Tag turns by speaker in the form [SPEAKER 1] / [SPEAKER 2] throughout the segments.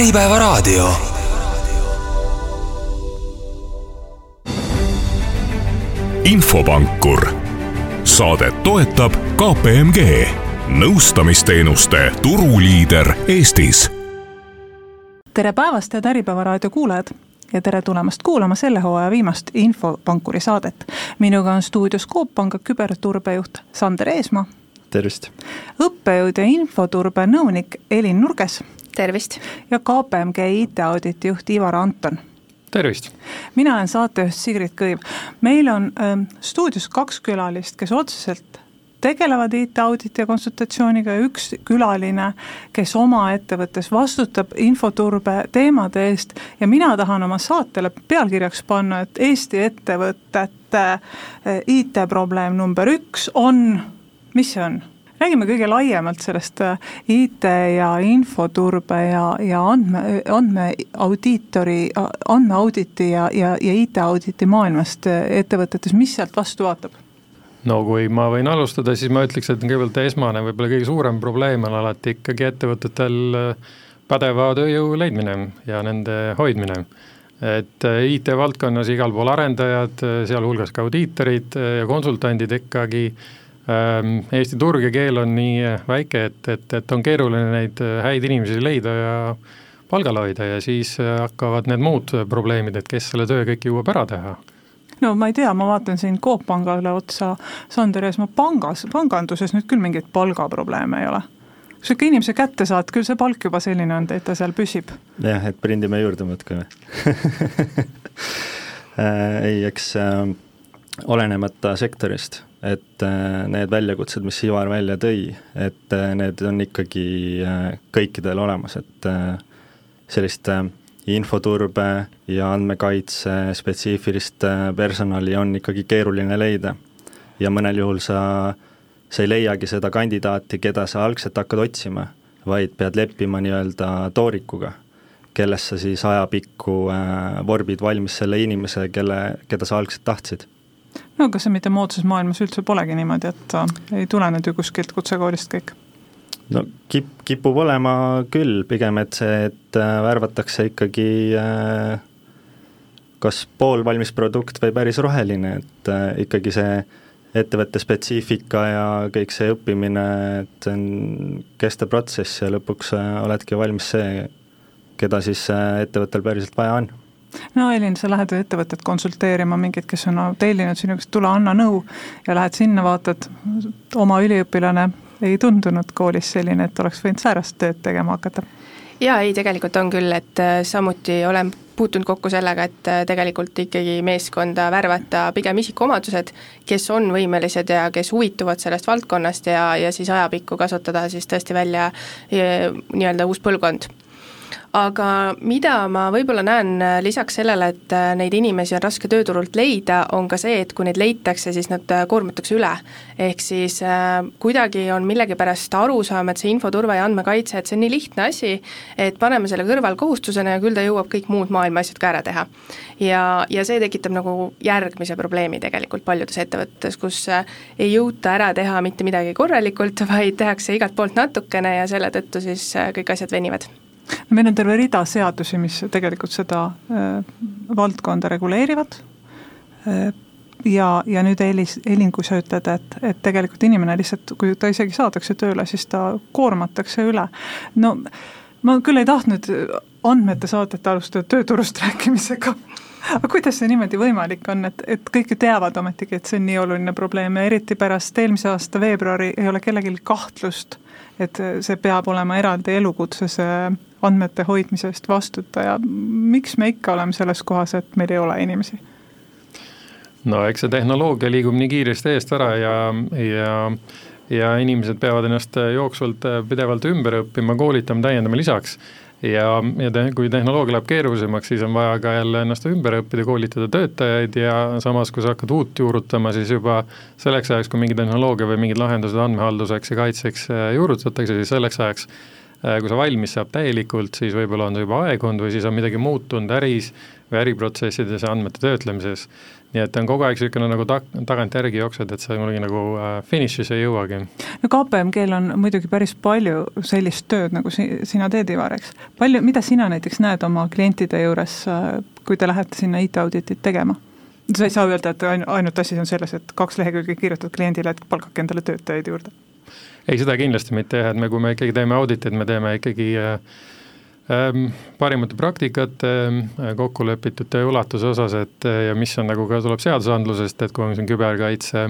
[SPEAKER 1] Äripäevaraadio.
[SPEAKER 2] infopankur. saadet toetab KPMG, nõustamisteenuste turuliider Eestis.
[SPEAKER 3] tere päevast, head Äripäevaraadio kuulajad ja tere tulemast kuulama selle hooaja viimast Infopankuri saadet. minuga on stuudios Coop Panga küberturbejuht Sander Eesmaa.
[SPEAKER 4] tervist.
[SPEAKER 3] õppejõud ja infoturbe nõunik Elin Nurges.
[SPEAKER 5] Tervist.
[SPEAKER 3] ja KPMG IT-auditi juht Ivar Anton.
[SPEAKER 6] tervist.
[SPEAKER 3] mina olen saatejuht Sigrid Kõiv. meil on äh, stuudios kaks külalist, kes otseselt tegelevad IT-auditi ja konsultatsiooniga ja üks külaline, kes oma ettevõttes vastutab infoturbe teemade eest ja mina tahan oma saatele pealkirjaks panna, et Eesti ettevõtete eh, IT-probleem number üks on, mis see on? Räägime kõige laiemalt sellest eh, IT ja infoturbe ja, ja andme, andmeaudiitori, andmeauditi ja, ja, ja IT-auditi maailmast eh, ettevõtetes, mis sealt vastu vaatab?
[SPEAKER 6] no kui ma võin alustada, siis ma ütleks, et kõigepealt esmane, võib-olla kõige suurem probleem on alati ikkagi ettevõtetel äh, pädeva tööjõu leidmine ja nende hoidmine. et äh, IT-valdkonnas igal pool arendajad, äh, sealhulgas ka audiitorid ja konsultandid ikkagi, Eesti turg ja keel on nii väike, et, et, et on keeruline neid häid inimesi leida ja palgal hoida ja siis hakkavad need muud probleemid, et kes selle töö kõik jõuab ära teha.
[SPEAKER 3] No ma ei tea, ma vaatan siin Coop Pangale otsa, Sander Eesmaa pangas, panganduses nüüd küll mingeid palgaprobleeme ei ole. Kui sa ikka inimese kätte saad, küll see palk juba selline on, et ta seal püsib.
[SPEAKER 4] jah, et prindime juurde muudkui äh, ei, eks äh, olenemata sektorist, et äh, need väljakutsed, mis Ivar välja tõi, et äh, need on ikkagi äh, kõikidel olemas, et sellist infoturbe ja andmekaitse spetsiifilist personali on ikkagi keeruline leida. ja mõnel juhul sa, sa ei leiagi seda kandidaati, keda sa algselt hakkad otsima, vaid pead leppima nii-öelda toorikuga, kellest sa siis ajapikku vorbid valmis selle inimese, kelle, keda sa algselt tahtsid
[SPEAKER 3] no aga see mitte moodsas maailmas üldse polegi niimoodi, et äh, ei tule nüüd ju kuskilt kutsekoolist kõik.
[SPEAKER 4] No kip-, kipub olema küll, pigem et see, et äh, värvatakse ikkagi äh, kas poolvalmis produkt või päris roheline, et ikkagi see ettevõtte spetsiifika ja kõik see õppimine, et see on kestev protsess ja lõpuks oledki valmis see, keda siis ettevõttel päriselt vaja on
[SPEAKER 3] no Elin, sa lähed ettevõtet konsulteerima, mingid, kes on tellinud sinu käest, tule anna nõu ja lähed sinna, vaatad, oma üliõpilane ei tundunud koolis selline, et oleks võinud säärast tööd tegema hakata?
[SPEAKER 5] jaa, ei tegelikult on küll, et äh, samuti olen puutunud kokku sellega, et äh, tegelikult ikkagi meeskonda värvata pigem isikuomadused, kes on võimelised ja kes huvituvad sellest valdkonnast ja, ja siis ajapikku kasvatada siis tõesti välja äh, nii-öelda uus põlvkond aga mida ma võib-olla näen äh, lisaks sellele, et äh, neid inimesi on raske tööturult leida, on ka see, et kui neid leitakse, siis nad äh, koormatakse üle. ehk siis äh, kuidagi on millegipärast arusaam, et see infoturve ja andmekaitse, et see on nii lihtne asi, et paneme selle kõrvalkohustusena ja küll ta jõuab kõik muud maailma asjad ka ära teha. ja, ja see tekitab nagu järgmise probleemi tegelikult paljudes ettevõtetes, kus ei jõuta ära teha mitte midagi korralikult, vaid tehakse igalt poolt natukene ja selle tõttu siis kõik asjad venivad
[SPEAKER 3] no meil on terve rida seadusi, mis tegelikult seda äh, valdkonda reguleerivad äh,, ja, ja nüüd Elis, Elin, kui sa ütled, et, et tegelikult inimene lihtsalt, kui ta isegi saadakse tööle, siis ta koormatakse üle. no ma küll ei tahtnud andmete saadet alustada tööturust rääkimisega aga kuidas see niimoodi võimalik on, et, et kõik ju teavad ometigi, et see on nii oluline probleem ja eriti pärast eelmise aasta veebruari ei ole kellelgi kahtlust, et see peab olema eraldi elukutse, see andmete hoidmise eest vastutaja, miks me ikka oleme selles kohas, et meil ei ole inimesi?
[SPEAKER 6] no eks see tehnoloogia liigub nii kiiresti eest ära ja, ja ja inimesed peavad ennast jooksvalt pidevalt ümber õppima, koolitama, täiendama lisaks ja, ja te, kui tehnoloogia läheb keerulisemaks, siis on vaja ka jälle ennast ümber õppida, koolitada töötajaid ja samas, kui sa hakkad uut juurutama, siis juba selleks ajaks, kui mingi tehnoloogia või mingid lahendused andmehalduseks ja kaitseks juurutatakse, siis selleks ajaks kui see valmis saab täielikult, siis võib-olla on see juba aegunud või siis on midagi muutunud äris või äriprotsessides ja andmete töötlemises. nii et on kogu aeg niisugune nagu ta-, tagantjärgi jooksed, et sa kunagi nagu äh, finišisse ei jõuagi.
[SPEAKER 3] no KPMG-l on muidugi päris palju sellist tööd, nagu si-, sina teed, Ivar, eks. palju, mida sina näiteks näed oma klientide juures, äh, kui te lähete sinna IT-auditit tegema? sa ei saa öelda, et ainult asi on selles, et kaks lehekülge kirjutad kliendile, et palkake endale töötajaid juurde.
[SPEAKER 6] Ei, seda kindlasti mitte jah, et me, kui me ikkagi teeme auditeid, me teeme ikkagi äh, Ehm, parimate praktikate äh, kokku lepitud töö ulatuse osas, et äh, ja mis on nagu ka tuleb seadusandlusest, et kui on siin küberkaitse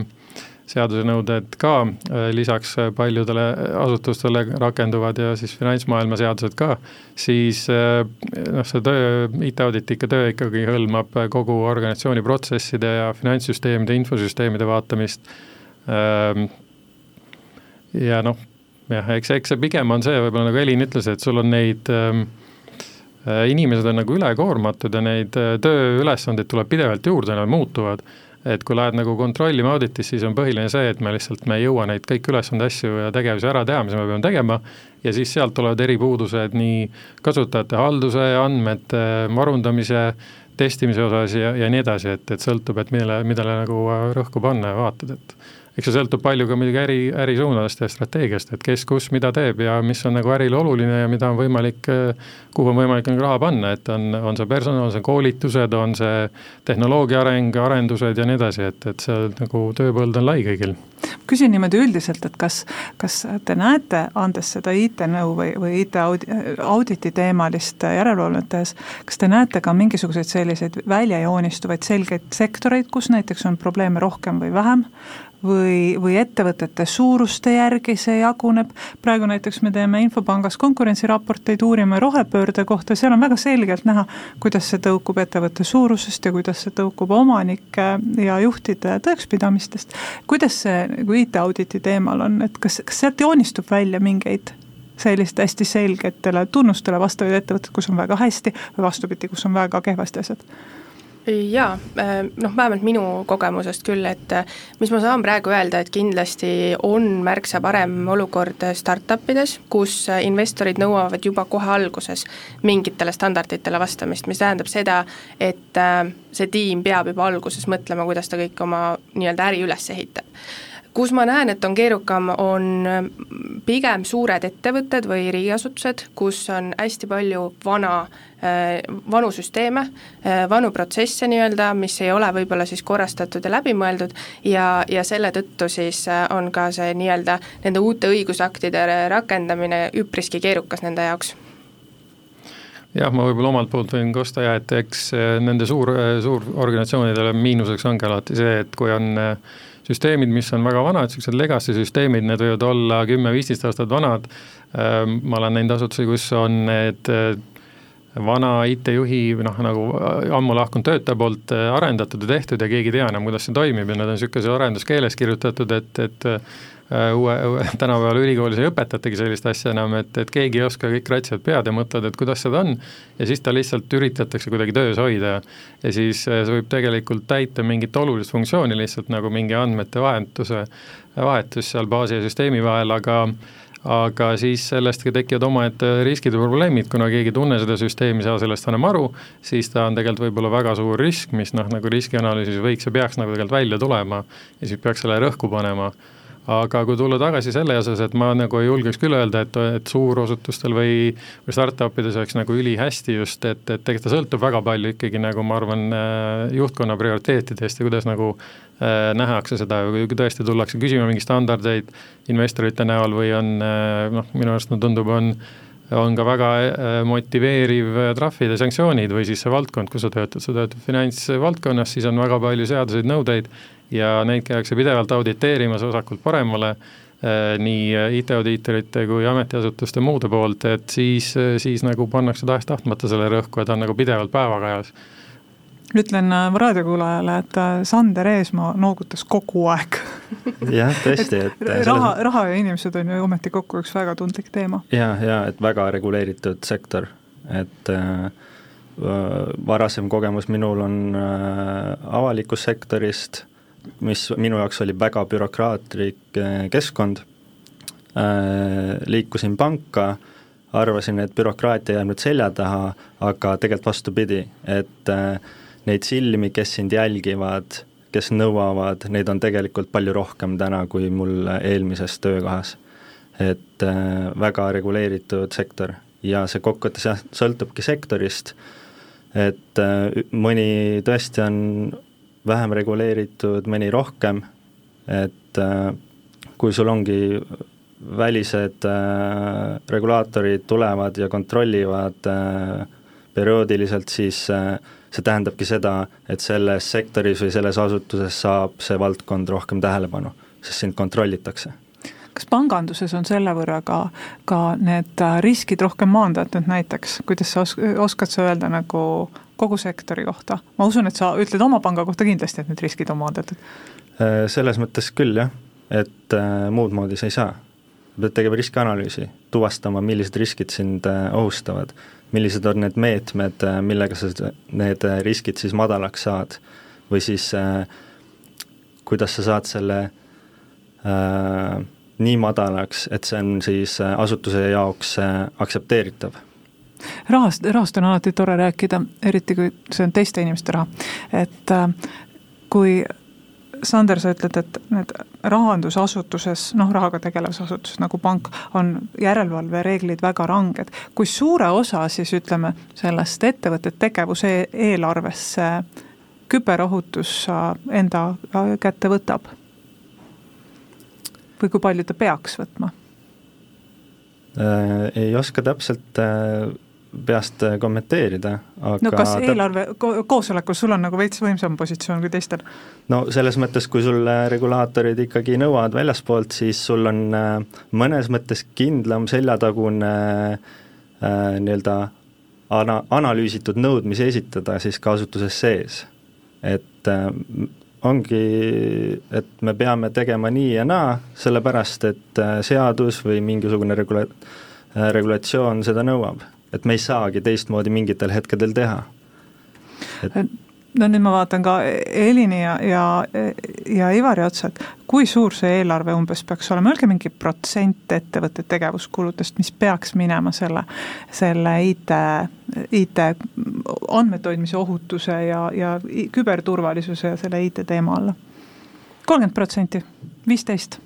[SPEAKER 6] seaduse nõuded ka äh, lisaks paljudele asutustele rakenduvad ja siis finantsmaailma seadused ka, siis noh, see töö, IT-auditi ikka töö ikkagi hõlmab kogu organisatsiooni protsesside ja finantssüsteemide, infosüsteemide vaatamist. Ja noh, jah, eks, eks see pigem on see, võib-olla nagu Elin ütles, et sul on neid ähm, äh, inimesed on nagu ülekoormatud ja neid äh, tööülesandeid tuleb pidevalt juurde, nad muutuvad. et kui lähed nagu kontrollima auditis, siis on põhiline see, et me lihtsalt, me ei jõua neid kõiki ülesande asju ja tegevusi ära teha, mis me peame tegema, ja siis sealt tulevad eripuudused nii kasutajate halduse, andmete varundamise, testimise osas ja, ja nii edasi, et, et sõltub, et millele, millele nagu rõhku panna ja vaatad, et eks see sõltub palju ka muidugi äri, ärisuunadest ja strateegiast, et kes, kus, mida teeb ja mis on nagu ärile oluline ja mida on võimalik, kuhu on võimalik nagu raha panna, et on, on see personal, on see koolitused, on see tehnoloogia areng, arendused ja nii edasi, et, et see nagu tööpõld on lai kõigil.
[SPEAKER 3] Küsin niimoodi üldiselt, et kas, kas te näete, andes seda IT-nõu või, või IT-auditi teemalist järelevalvet tehes, kas te näete ka mingisuguseid selliseid väljajoonistuvaid selgeid sektoreid, kus näiteks on probleeme rohkem või vähem, või, või ettevõtete suuruste järgi see jaguneb, praegu näiteks me teeme Infopangas konkurentsiraporteid, uurime rohepöörde kohta, seal on väga selgelt näha, kuidas see tõukub ettevõtte suurusest ja kuidas see tõukub omanike ja juhtide tõekspidamistest. kuidas see nagu IT-auditi teemal on, et kas, kas sealt joonistub välja mingeid selliste hästi selgetele tunnustele vastavaid ettevõtteid, kus on väga hästi või vastupidi, kus on väga kehvasti asjad?
[SPEAKER 5] Jaa, äh, noh vähemalt minu kogemusest küll, et äh, mis ma saan praegu öelda, et kindlasti on märksa parem olukord startup ides, kus äh, investorid nõuavad juba kohe alguses mingitele standarditele vastamist, mis tähendab seda, et see tiim peab juba alguses mõtlema, kuidas ta kõik oma nii-öelda äri üles ehitab kus ma näen, et on keerukam, on pigem suured ettevõtted või riigiasutused, kus on hästi palju vana, äh, vanu süsteeme, äh, vanu protsesse nii-öelda, mis ei ole võib-olla siis korrastatud ja läbimõeldud. Ja, ja selle tõttu siis äh, on ka see nii-öelda nende uute õigusaktide rakendamine üpriski keerukas nende jaoks.
[SPEAKER 6] Jah, ma võib-olla omalt poolt võin kosta ja et eks nende suur, suurorganisatsioonidele miinuseks ongi alati see, et kui on äh, süsteemid, mis on väga vanad, niisugused legacy süsteemid, need võivad olla kümme-viisteist aastat vanad, ehm, ma olen näinud asutusi, kus on need eh, vana IT-juhi noh, nagu eh, ammu lahkunud töötaja poolt eh, arendatud ja tehtud ja keegi ei tea enam, kuidas see toimib ja need on niisuguses arenduskeeles kirjutatud, et, et Äh, uue, uue, tänapäeval ülikoolis ei õpetatagi sellist asja enam, et, et keegi ei oska, kõik ratsivad pead ja mõtlevad, et kuidas seda on, ja siis ta lihtsalt üritatakse kuidagi töös hoida. Ja siis äh, see võib tegelikult täita mingit olulist funktsiooni lihtsalt nagu mingi andmete vahetuse, vahetus seal baasi ja süsteemi vahel, aga aga siis sellest tekivad omaette riskid ja probleemid, kuna keegi ei tunne seda süsteemi, ei saa sellest enam aru, siis ta on tegelikult võib-olla väga suur risk, mis noh, nagu riskianalüüsis võiks ja peaks nagu tegelikult välja tulema. Ja siis peaks selle rõhku panema aga kui tulla tagasi selle osas, et ma nagu ei julgeks küll öelda, et, et suurosutustel või, või startup ides oleks nagu ülihästi just, et, et eks ta sõltub väga palju ikkagi nagu ma arvan, äh, juhtkonna prioriteetidest ja kuidas nagu äh, nähakse seda, kui tõesti tullakse küsima mingeid standardeid investorite näol või on äh, noh, minu arust mulle tundub, on on ka väga äh, motiveeriv trahvid ja sanktsioonid või siis see valdkond, kus sa töötad, sa töötad finantsvaldkonnas, siis on väga palju seaduseid, nõudeid ja neid käiakse pidevalt auditeerimas vasakult paremale, äh, nii IT-audiitorite kui ametiasutuste muude poolt, et siis, siis nagu pannakse tahes-tahtmata selle rõhku, et ta on nagu pidevalt päevakajas
[SPEAKER 3] ütlen äh, raadiokuulajale, et äh, Sander Eesmaa noogutas kogu aeg
[SPEAKER 4] jah, tõesti, et
[SPEAKER 3] raha, raha ja inimesed on ju ometi kokku üks väga tundlik teema.
[SPEAKER 4] ja, ja et väga reguleeritud sektor, et äh, varasem kogemus minul on äh, avalikust sektorist mis minu jaoks oli väga bürokraatlik eh, keskkond, eh, liikusin panka, arvasin, et bürokraatia jääb nüüd selja taha, aga tegelikult vastupidi, et äh, neid silmi, kes sind jälgivad, kes nõuavad, neid on tegelikult palju rohkem täna kui mul eelmises töökohas. et äh, väga reguleeritud sektor ja see kokkuvõttes jah, sõltubki sektorist, et äh, mõni tõesti on vähem reguleeritud, mõni rohkem, et äh, kui sul ongi välised äh, regulaatorid tulevad ja kontrollivad äh, perioodiliselt, siis see tähendabki seda, et selles sektoris või selles asutuses saab see valdkond rohkem tähelepanu, sest sind kontrollitakse.
[SPEAKER 3] Kas panganduses on selle võrra ka, ka need riskid rohkem maandatud näiteks, kuidas sa os-, oskad sa öelda nagu kogu sektori kohta? ma usun, et sa ütled oma panga kohta kindlasti, et need riskid on maandatud.
[SPEAKER 4] Äh, selles mõttes küll jah, et äh, muud moodi sa ei saa. pead tegema riskianalüüsi, tuvastama, millised riskid sind ohustavad millised on need meetmed, äh, millega sa need äh, riskid siis madalaks saad või siis äh, kuidas sa saad selle äh, nii madalaks, et see on siis äh, asutuse jaoks äh, aktsepteeritav
[SPEAKER 3] rahast, rahast on alati tore rääkida, eriti kui see on teiste inimeste raha, et äh, kui Sander, sa ütled, et need rahandusasutuses, noh, rahaga tegelevas asutuses nagu pank, on järelevalvereeglid väga ranged. kui suure osa siis ütleme, sellest ettevõtte tegevuse eelarvesse küberohutus enda kätte võtab? või kui palju ta peaks võtma
[SPEAKER 4] äh,? Ei oska täpselt äh peast äh, kommenteerida, aga
[SPEAKER 3] no kas eelarve ko koosolekul sul on nagu veits võimsam positsioon kui teistel?
[SPEAKER 4] no selles mõttes, kui sul äh, regulaatorid ikkagi nõuavad väljaspoolt, siis sul on äh, mõnes mõttes kindlam seljatagune äh, nii-öelda ana-, analüüsitud nõudmisi esitada siis ka asutuses sees. et äh, ongi, et me peame tegema nii ja naa, sellepärast et seadus või mingisugune regula-, regulatsioon seda nõuab et me ei saagi teistmoodi mingitel hetkedel teha.
[SPEAKER 3] et no nüüd ma vaatan ka Elini ja, ja, ja Ivari otsa, et kui suur see eelarve umbes peaks olema, öelge mingi protsent ettevõtte tegevuskuludest, mis peaks minema selle, selle IT, IT andmete hoidmise ohutuse ja, ja küberturvalisuse ja selle IT teema alla. kolmkümmend protsenti, viisteist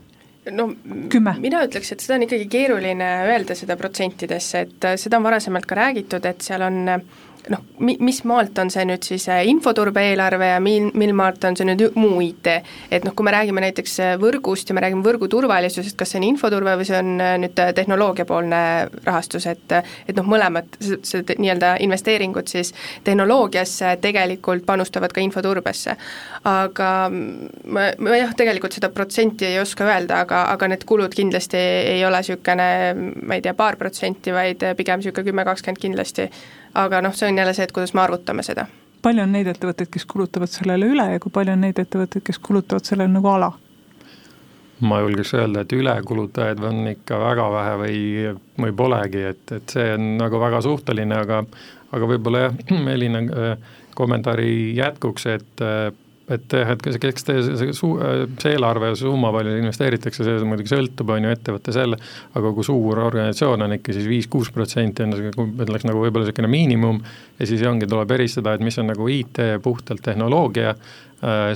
[SPEAKER 5] no Kümme. mina ütleks, et seda on ikkagi keeruline öelda seda protsentidesse, et äh, seda on varasemalt ka räägitud, et seal on äh, noh, mi-, mis maalt on see nüüd siis äh, infoturbe eelarve ja mil, mil maalt on see nüüd muu IT. et noh, kui me räägime näiteks äh, võrgust ja me räägime võrgu turvalisusest, kas see on infoturve või see on äh, nüüd tehnoloogiapoolne rahastus, et et noh, mõlemad, see, see nii-öelda investeeringud siis tehnoloogiasse tegelikult panustavad ka infoturbesse. aga ma, ma jah, tegelikult seda protsenti ei oska öelda, aga, aga need kulud kindlasti ei ole niisugune, ma ei tea, paar protsenti, vaid pigem niisugune kümme, kakskümmend kindlasti aga noh, see on jälle see, et kuidas me arvutame seda.
[SPEAKER 3] palju on neid ettevõtteid, kes kulutavad sellele üle ja kui palju on neid ettevõtteid, kes kulutavad sellele nagu ala?
[SPEAKER 6] ma julgeks öelda, et ülekulutajaid on ikka väga vähe või, või polegi, et, et see on nagu väga suhteline, aga aga võib-olla jah, Elina äh, kommentaari jätkuks, et äh, et jah, et eks te see suu-, see eelarve summa, palju investeeritakse, see muidugi sõltub, on ju, ettevõtte selle, aga kui suur organisatsioon on ikka siis viis-kuus protsenti on ütleks nagu võib-olla niisugune miinimum ja siis ongi, tuleb eristada, et mis on nagu IT puhtalt tehnoloogia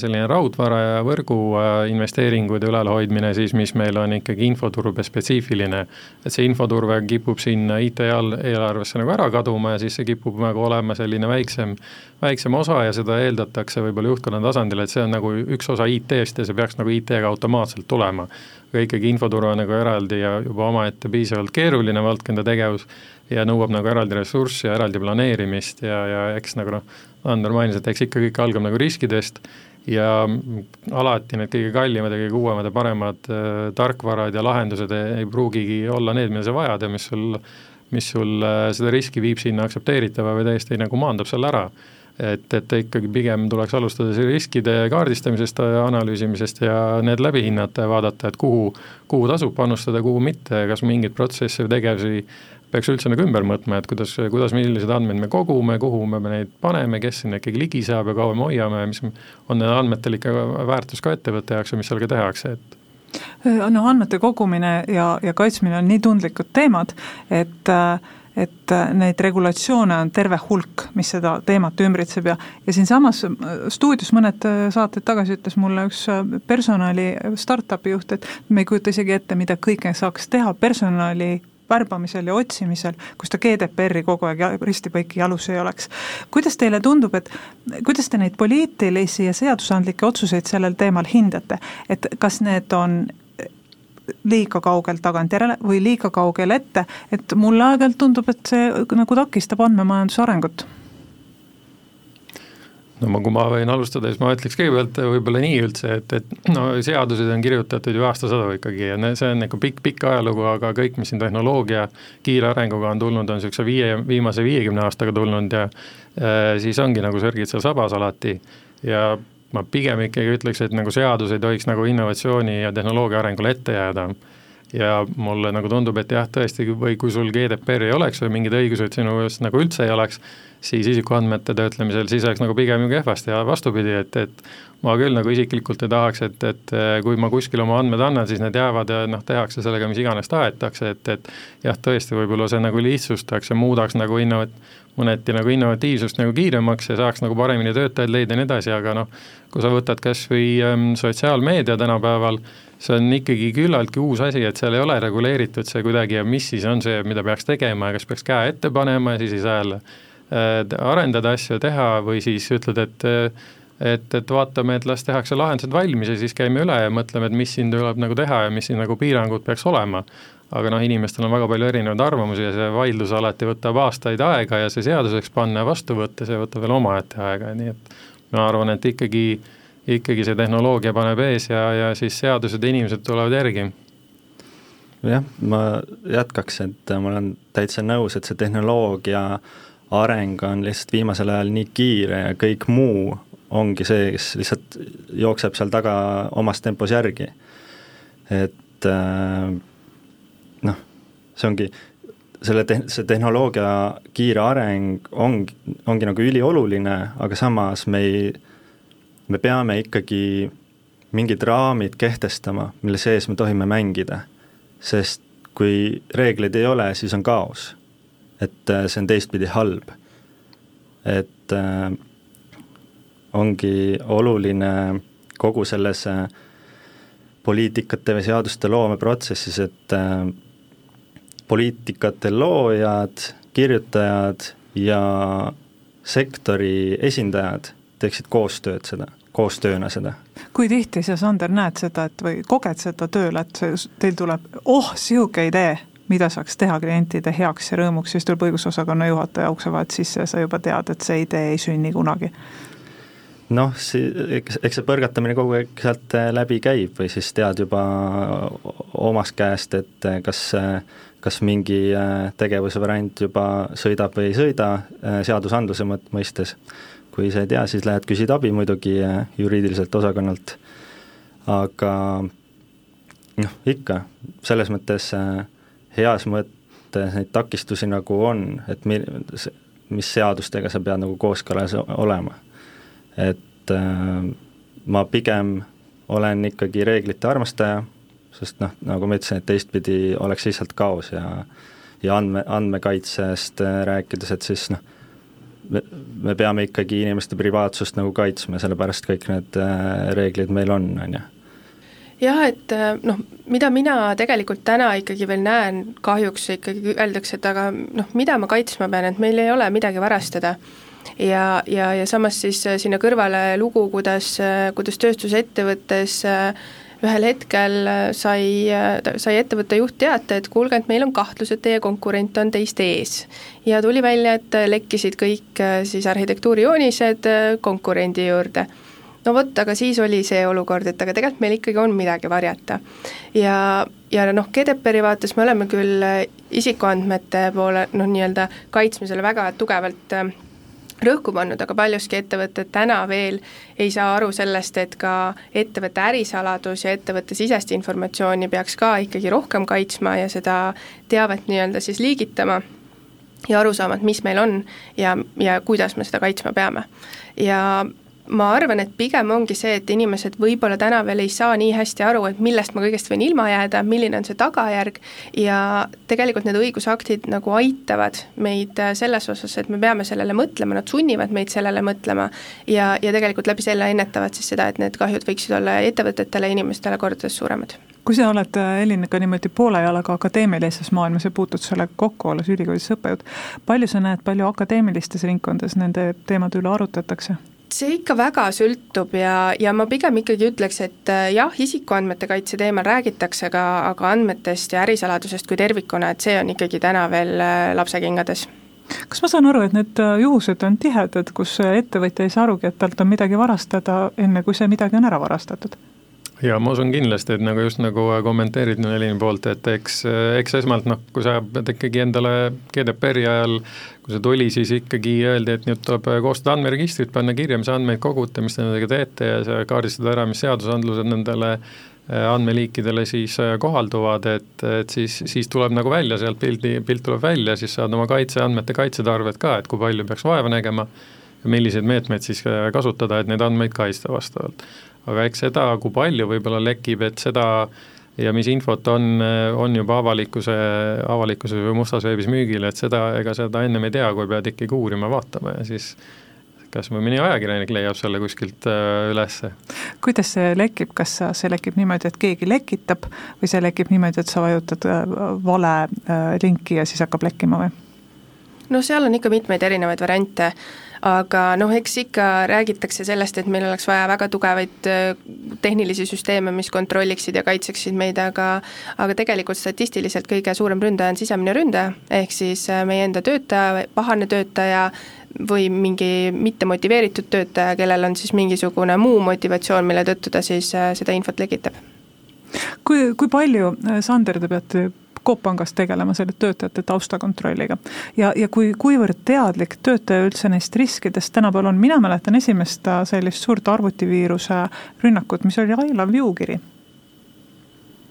[SPEAKER 6] selline raudvara ja võrgu äh, investeeringud ja ülalhoidmine siis, mis meil on ikkagi infoturbe spetsiifiline. et see infoturve kipub sinna IT eelarvesse nagu ära kaduma ja siis see kipub nagu olema selline väiksem, väiksem osa ja seda eeldatakse võib-olla juhtkonna tasandil, et see on nagu üks osa IT-st ja see peaks nagu IT-ga automaatselt tulema. aga ikkagi infoturve nagu eraldi ja juba omaette piisavalt keeruline valdkonda tegevus ja nõuab nagu eraldi ressurssi ja eraldi planeerimist ja, ja eks nagu noh, Ander mainis, et eks ikka kõik algab nagu riskidest ja alati need kõige kallimad ja kõige uuemad ja paremad äh, tarkvarad ja lahendused ei, ei pruugigi olla need, mida sa vajad ja mis sul, mis sul äh, seda riski viib sinna aktsepteeritava või täiesti nagu maandab selle ära. et, et ikkagi pigem tuleks alustada riskide kaardistamisest, analüüsimisest ja need läbi hinnata ja vaadata, et kuhu, kuhu tasub panustada, kuhu mitte, kas mingeid protsesse või tegevusi peaks üldse nagu ümber mõtma, et kuidas, kuidas, millised andmeid me kogume, kuhu me neid paneme, kes sinna ikkagi ligi saab ja kaua me hoiame, mis on nendel andmetel ikka väärtus ka ettevõtte jaoks ja mis sellega tehakse, et
[SPEAKER 3] noh, andmete kogumine ja, ja kaitsmine on nii tundlikud teemad, et et neid regulatsioone on terve hulk, mis seda teemat ümbritseb ja, ja siinsamas stuudios mõned saated tagasi ütles mulle üks personali startup'i juht, et me ei kujuta isegi ette, mida kõike saaks teha personali värbamisel ja otsimisel, kus ta GDPR-i kogu aeg risti-põiki jalus ei oleks. kuidas teile tundub, et kuidas te neid poliitilisi ja seadusandlikke otsuseid sellel teemal hindate, et kas need on liiga kaugel tagantjärele või liiga kaugel ette, et mulle aeg-ajalt tundub, et see nagu takistab andmemajanduse arengut
[SPEAKER 6] no ma, kui ma võin alustada, siis ma ütleks kõigepealt võib-olla nii üldse, et, et no seadused on kirjutatud ju aastasadu ikkagi ja see on nagu pikk, pikk ajalugu, aga kõik, mis siin tehnoloogia kiire arenguga on tulnud, on niisuguse viie, viimase viiekümne aastaga tulnud ja äh, siis ongi nagu sörgid seal sabas alati. Ja ma pigem ikkagi ütleks, et nagu seadus ei tohiks nagu innovatsiooni ja tehnoloogia arengule ette jääda ja mulle nagu tundub, et jah, tõesti, või kui sul GDPR ei oleks või mingeid õiguseid sinu eest nagu üldse ei oleks, siis isikuandmete töötlemisel siis oleks nagu pigem ju kehvasti ja vastupidi, et, et ma küll nagu isiklikult ei tahaks, et, et kui ma kuskile oma andmed annan, siis need jäävad ja noh, tehakse sellega, mis iganes tahetakse, et, et jah, tõesti, võib-olla see nagu lihtsustaks ja muudaks nagu innovat-, mõneti nagu innovatiivsust nagu kiiremaks ja saaks nagu paremini töötajaid leida ja nii edasi, aga noh, kui sa võtad kas või ähm, sotsiaalmeedia tänapäeval, see on ikkagi küllaltki uus asi, et seal ei ole reguleeritud see kuidagi ja mis siis on see, mida peaks tegema ja kas peaks käe ette panema ja siis ei saa jälle Äh, arendada asju, teha või siis ütled, et et, et vaatame, et las tehakse lahendused valmis ja siis käime üle ja mõtleme, et mis siin tuleb nagu teha ja mis siin nagu piirangud peaks olema. aga noh, inimestel on väga palju erinevaid arvamusi ja see vaidlus alati võtab aastaid aega ja see seaduseks panna ja vastu võtta, see võtab veel omaette aega, nii et ma arvan, et ikkagi, ikkagi see tehnoloogia paneb ees ja, ja siis seadused ja inimesed tulevad järgi
[SPEAKER 4] jah, ma jätkaks, et ma olen täitsa nõus, et see tehnoloogia areng on lihtsalt viimasel ajal nii kiire ja kõik muu ongi see, kes lihtsalt jookseb seal taga omas tempos järgi. et äh, noh, see ongi, selle te-, see tehnoloogia kiire areng ongi, ongi nagu ülioluline, aga samas me ei, me peame ikkagi mingid raamid kehtestama, mille sees me tohime mängida. sest kui reegleid ei ole, siis on kaos et äh, see on teistpidi halb. et äh, ongi oluline kogu selles äh, poliitikate või seaduste loomeprotsessis, et äh, poliitikate loojad, kirjutajad ja sektori esindajad teeksid koostööd seda, koostööna seda.
[SPEAKER 3] kui tihti sa, Sander, näed seda, et või koged seda tööl, et teil tuleb, oh, sihuke idee mida saaks teha klientide heaks ja rõõmuks, siis tuleb õigusosakonna juhataja ukse vahelt sisse ja sa juba tead, et see idee ei sünni kunagi
[SPEAKER 4] noh, eks, eks see põrgatamine kogu aeg sealt äh, läbi käib või siis tead juba omast käest, et äh, kas, äh, kas mingi tegevuse variant juba sõidab või ei sõida seadusandluse mõistes. Kui sa ei tea, siis lähed küsid abi muidugi juriidiliselt osakonnalt, aga noh, ikka, selles mõttes äh, heas mõttes neid takistusi nagu on, et mi-, mis seadustega sa pead nagu kooskõlas olema. et äh, ma pigem olen ikkagi reeglite armastaja, sest noh, nagu ma ütlesin, et teistpidi oleks lihtsalt kaos ja ja andme, andmekaitsest rääkides, et siis noh, me, me peame ikkagi inimeste privaatsust nagu kaitsma, sellepärast kõik need äh, reeglid meil on, on ju
[SPEAKER 5] jah, et äh, noh, mida mina tegelikult täna ikkagi veel näen, kahjuks ikkagi öeldakse, et aga noh, mida ma kaitsma pean, et meil ei ole midagi varastada. ja, ja, ja samas siis äh, sinna kõrvale lugu, kuidas, äh, kuidas tööstusettevõttes ühel hetkel sai, sai ettevõtte juht teate, et kuulge, et meil on kahtlus, et teie konkurent on teist ees. ja tuli välja, et lekkisid kõik siis arhitektuurijoonised konkurendi juurde no vot, aga siis oli see olukord, et aga tegelikult meil ikkagi on midagi varjata. ja, ja noh, GDPR-i vaates me oleme küll isikuandmete poole noh, nii-öelda kaitsmisele väga tugevalt äh, rõhku pannud, aga paljuski ettevõtted täna veel ei saa aru sellest, et ka ettevõtte ärisaladus ja ettevõtte sisest informatsiooni peaks ka ikkagi rohkem kaitsma ja seda teavet nii-öelda siis liigitama ja aru saama, et mis meil on ja, ja kuidas me seda kaitsma peame. ja ma arvan, et pigem ongi see, et inimesed võib-olla täna veel ei saa nii hästi aru, et millest ma kõigest võin ilma jääda, milline on see tagajärg ja tegelikult need õigusaktid nagu aitavad meid selles osas, et me peame sellele mõtlema, nad sunnivad meid sellele mõtlema ja, ja tegelikult läbi selle ennetavad siis seda, et need kahjud võiksid olla ettevõtetele ja inimestele kordades suuremad
[SPEAKER 3] kui sa oled, Elin, ka niimoodi poole jalaga akadeemilises maailmas ja puutud sellega kokku, olles ülikoolis õppejõud, palju sa näed, palju akadeemilistes ringkondades nende teemade üle arutatakse?
[SPEAKER 5] See ikka väga sõltub ja, ja ma pigem ikkagi ütleks, et äh, jah, isikuandmete kaitse teemal räägitakse, aga, aga andmetest ja ärisaladusest kui tervikuna, et see on ikkagi täna veel äh, lapsekingades
[SPEAKER 3] kas ma saan aru, et need äh, juhused on tihedad, kus ettevõtja ei saa arugi, et talt on midagi varastada, enne kui see midagi on ära varastatud?
[SPEAKER 6] Ja ma usun kindlasti, et nagu just nagu kommenteerid Nelini poolt, et eks, eks esmalt noh, kui sa ikkagi endale GDPR-i ajal, kui see tuli, siis ikkagi öeldi, et nüüd tuleb koostada andmeregistrit, panna kirja, mis andmeid kogute, mis te nendega teete ja sa kaardistad ära, mis seadusandlused nendele äh, andmeliikidele siis äh, kohalduvad, et, et siis, siis tuleb nagu välja sealt pildi, pilt tuleb välja, siis saad oma kaitse, andmete kaitsetarvet ka, et kui palju peaks vaeva nägema ja milliseid meetmeid siis äh, kasutada, et neid andmeid kaitsta vastavalt aga eks seda, kui palju võib-olla lekib, et seda ja mis infot on, on juba avalikkuse, avalikkuses või mustas veebis müügil, et seda, ega seda ennem ei tea, kui pead ikkagi uurima, vaatama ja siis kas või mõni ajakirjanik leiab selle kuskilt äh, ülesse.
[SPEAKER 3] kuidas see lekib, kas see lekib niimoodi, et keegi lekitab või see lekib niimoodi, et sa vajutad äh, vale äh, linki ja siis hakkab lekkima või?
[SPEAKER 5] no seal on ikka mitmeid erinevaid variante aga noh, eks ikka räägitakse sellest, et meil oleks vaja väga tugevaid äh, tehnilisi süsteeme, mis kontrolliksid ja kaitseksid meid, aga aga tegelikult statistiliselt kõige suurem ründaja on sisemine ründaja, ehk siis äh, meie enda töötaja, pahane töötaja või mingi mittemotiveeritud töötaja, kellel on siis mingisugune muu motivatsioon, mille tõttu ta siis äh, seda infot lekitab.
[SPEAKER 3] kui, kui palju, Sander, te peate Coop Pangas tegelema selle töötajate taustakontrolliga. ja, ja kui, kuivõrd teadlik töötaja üldse neist riskidest tänapäeval on, mina mäletan esimest sellist suurt arvutiviiruse rünnakut, mis oli I love you kiri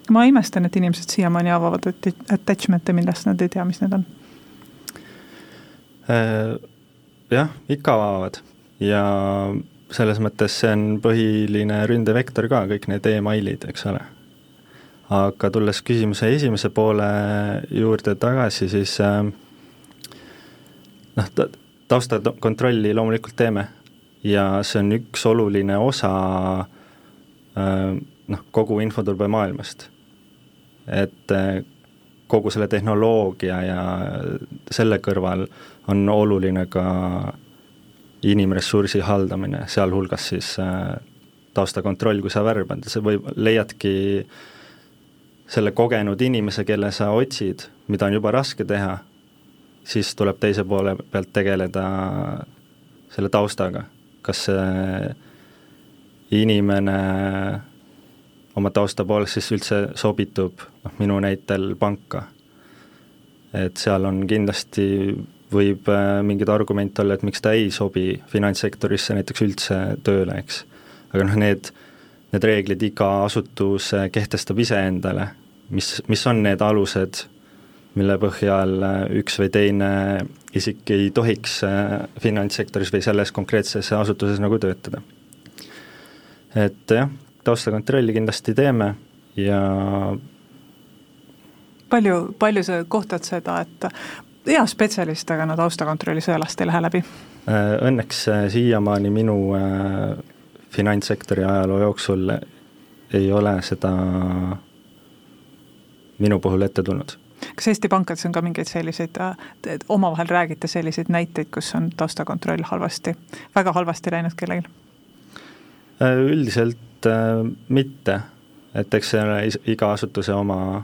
[SPEAKER 3] ma imestan, et inimesed siiamaani avavad attachment'e, millest nad ei tea, mis need on.
[SPEAKER 4] Äh, jah, ikka avavad ja selles mõttes see on põhiline ründevektor ka, kõik need emailid, eks ole aga tulles küsimuse esimese poole juurde tagasi, siis äh, noh, taustakontrolli loomulikult teeme ja see on üks oluline osa äh, noh, kogu infoturbemaailmast. et äh, kogu selle tehnoloogia ja selle kõrval on oluline ka inimressursi haldamine, sealhulgas siis taustakontroll, kui sa värbad, sa või leiadki äh, selle kogenud inimese, kelle sa otsid, mida on juba raske teha, siis tuleb teise poole pealt tegeleda selle taustaga, kas see inimene oma tausta poolest siis üldse sobitub, noh minu näitel panka. et seal on kindlasti, võib äh, mingeid argumente olla, et miks ta ei sobi finantssektorisse näiteks üldse tööle, eks. aga noh, need need reeglid iga asutus äh, kehtestab iseendale, mis, mis on need alused, mille põhjal äh, üks või teine isik ei tohiks äh, finantssektoris või selles konkreetses asutuses nagu töötada. et jah, taustakontrolli kindlasti teeme ja
[SPEAKER 3] palju, palju sa kohtad seda, et hea spetsialist, aga no taustakontrolli sõelast ei lähe läbi?
[SPEAKER 4] Õnneks siiamaani minu finantssektori ajaloo jooksul ei ole seda minu puhul ette tulnud.
[SPEAKER 3] kas Eesti pankades on ka mingeid selliseid, omavahel räägite selliseid näiteid, kus on taustakontroll halvasti, väga halvasti läinud kellelgi?
[SPEAKER 4] Üldiselt äh, mitte, et eks see ole iga asutuse oma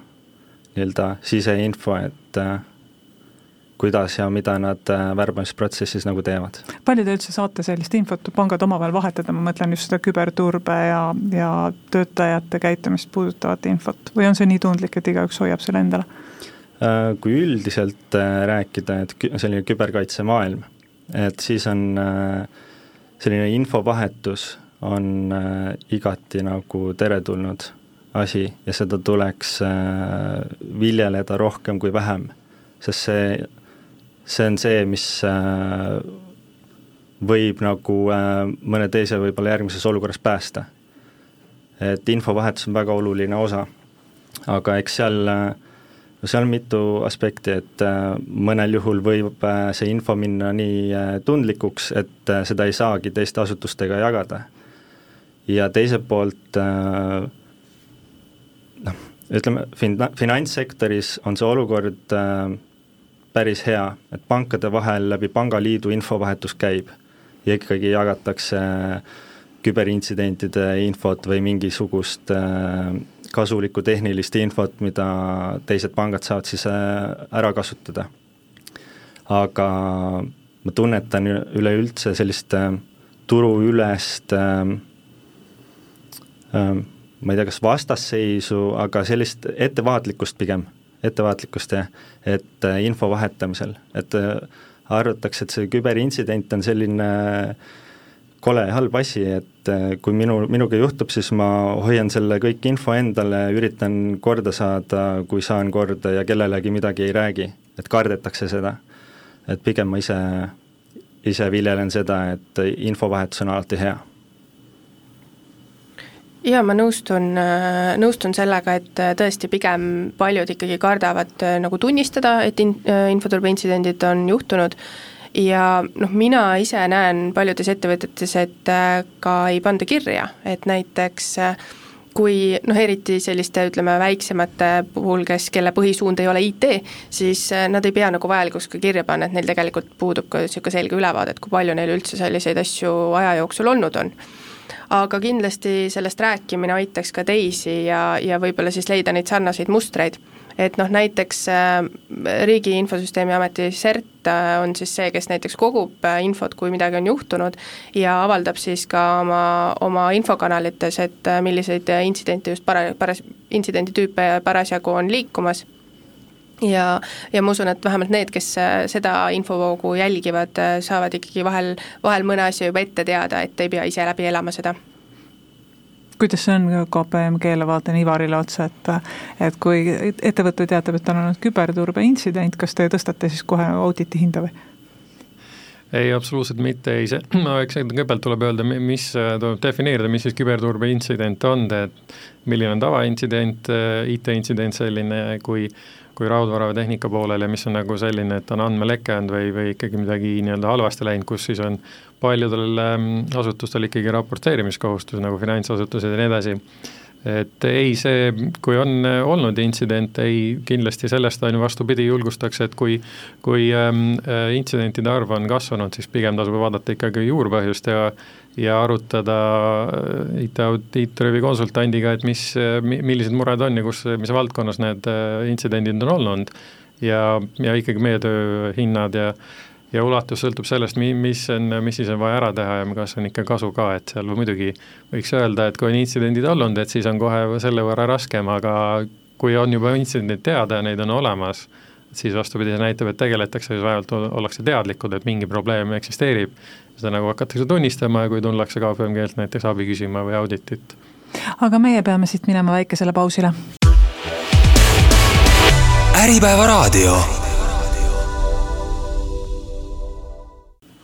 [SPEAKER 4] nii-öelda siseinfo, et äh, kuidas ja mida nad äh, värbamisprotsessis nagu teevad.
[SPEAKER 3] palju te üldse saate sellist infot pangad omavahel vahetada, ma mõtlen just seda küberturbe ja, ja töötajate käitumist puudutavat infot või on see nii tundlik, et igaüks hoiab selle endale?
[SPEAKER 4] Äh, kui üldiselt äh, rääkida, et selline küberkaitsemaailm, et siis on selline infovahetus on igati nagu teretulnud asi ja seda tuleks viljeleda rohkem kui vähem, sest see see on see, mis äh, võib nagu äh, mõne teise võib-olla järgmises olukorras päästa. et infovahetus on väga oluline osa, aga eks seal, no seal on mitu aspekti, et mõnel juhul võib see info minna nii tundlikuks, et seda ei saagi teiste asutustega jagada. ja teiselt poolt noh, ütleme, fin-, finantssektoris on see olukord äh, päris hea, et pankade vahel läbi pangaliidu infovahetus käib ja ikkagi jagatakse küberintsidentide infot või mingisugust äh, kasulikku tehnilist infot, mida teised pangad saavad siis äh, ära kasutada. aga ma tunnetan üleüldse sellist äh, turuülest ma ei tea, kas vastasseisu, aga sellist ettevaatlikkust pigem, ettevaatlikkust jah, et äh, info vahetamisel, et äh, arvatakse, et see küberintsident on selline kole halb asi, et äh, kui minu, minuga juhtub, siis ma hoian selle kõik info endale, üritan korda saada, kui saan korda ja kellelegi midagi ei räägi, et kardetakse seda. et pigem ma ise, ise viljelen seda, et infovahetus on alati hea
[SPEAKER 5] jaa, ma nõustun, äh, nõustun sellega, et äh, tõesti pigem paljud ikkagi kardavad äh, nagu tunnistada, et in-, infoturbeintsidendid on juhtunud. Ja noh, mina ise näen paljudes ettevõtetes, et ka ei panda kirja, et näiteks kui noh, eriti selliste ütleme, väiksemate puhul, kes, kelle põhisuund ei ole IT, siis nad ei pea nagu vajalikuks ka kirja panna, et neil tegelikult puudub ka niisugune selge ülevaade, et kui palju neil üldse selliseid asju aja jooksul olnud on aga kindlasti sellest rääkimine aitaks ka teisi ja, ja võib-olla siis leida neid sarnaseid mustreid. et noh, näiteks äh, Riigi Infosüsteemi Ameti CERT äh, on siis see, kes näiteks kogub äh, infot, kui midagi on juhtunud ja avaldab siis ka oma, oma infokanalites, et milliseid intsidente just para-, paras-, intsidenditüüpe parasjagu on liikumas ja, ja ma usun, et vähemalt need, kes seda infovoogu jälgivad, saavad ikkagi vahel, vahel mõne asja juba ette teada, et ei pea ise läbi elama seda
[SPEAKER 3] kuidas see on KPMG-le, vaatan Ivarile otsa, et et kui ettevõte teatab, et on olnud küberturbe intsident, kas te tõstate siis kohe auditi hinda või?
[SPEAKER 6] ei, absoluutselt mitte, ei see, no eks kõigepealt tuleb öelda, mis, tuleb defineerida, mis siis küberturbe intsident on, et milline on tavaintsident, IT-intsident selline, kui kui raudvara või tehnika poolel ja mis on nagu selline, et on andmeleke olnud või, või ikkagi midagi nii-öelda halvasti läinud, kus siis on paljudel ähm, asutustel ikkagi raporteerimiskohustus, nagu finantsasutused ja nii edasi, et ei, see, kui on äh, olnud intsident, ei kindlasti sellest on ju vastupidi, julgustaks, et kui kui ähm, äh, intsidentide arv on kasvanud, siis pigem tasub vaadata ikkagi juurpõhjust ja ja arutada äh, IT-audiitori või konsultandiga, et mis, millised mured on ja kus, mis valdkonnas need intsidendid on olnud. ja, ja ikkagi meie töö hinnad ja ja ulatus sõltub sellest, mi-, mis on, mis siis on vaja ära teha ja kas on ikka kasu ka, et seal muidugi võiks öelda, et kui on intsidendid olnud, et siis on kohe selle võrra raskem, aga kui on juba intsidendid teada ja neid on olemas, siis vastupidi, see näitab, et tegeletakse, siis vähemalt ollakse teadlikud, et mingi probleem eksisteerib, seda nagu hakatakse tunnistama ja kui tullakse KPMG-lt näiteks abi küsima või auditit.
[SPEAKER 3] aga meie peame siit minema väikesele pausile.
[SPEAKER 2] äripäeva raadio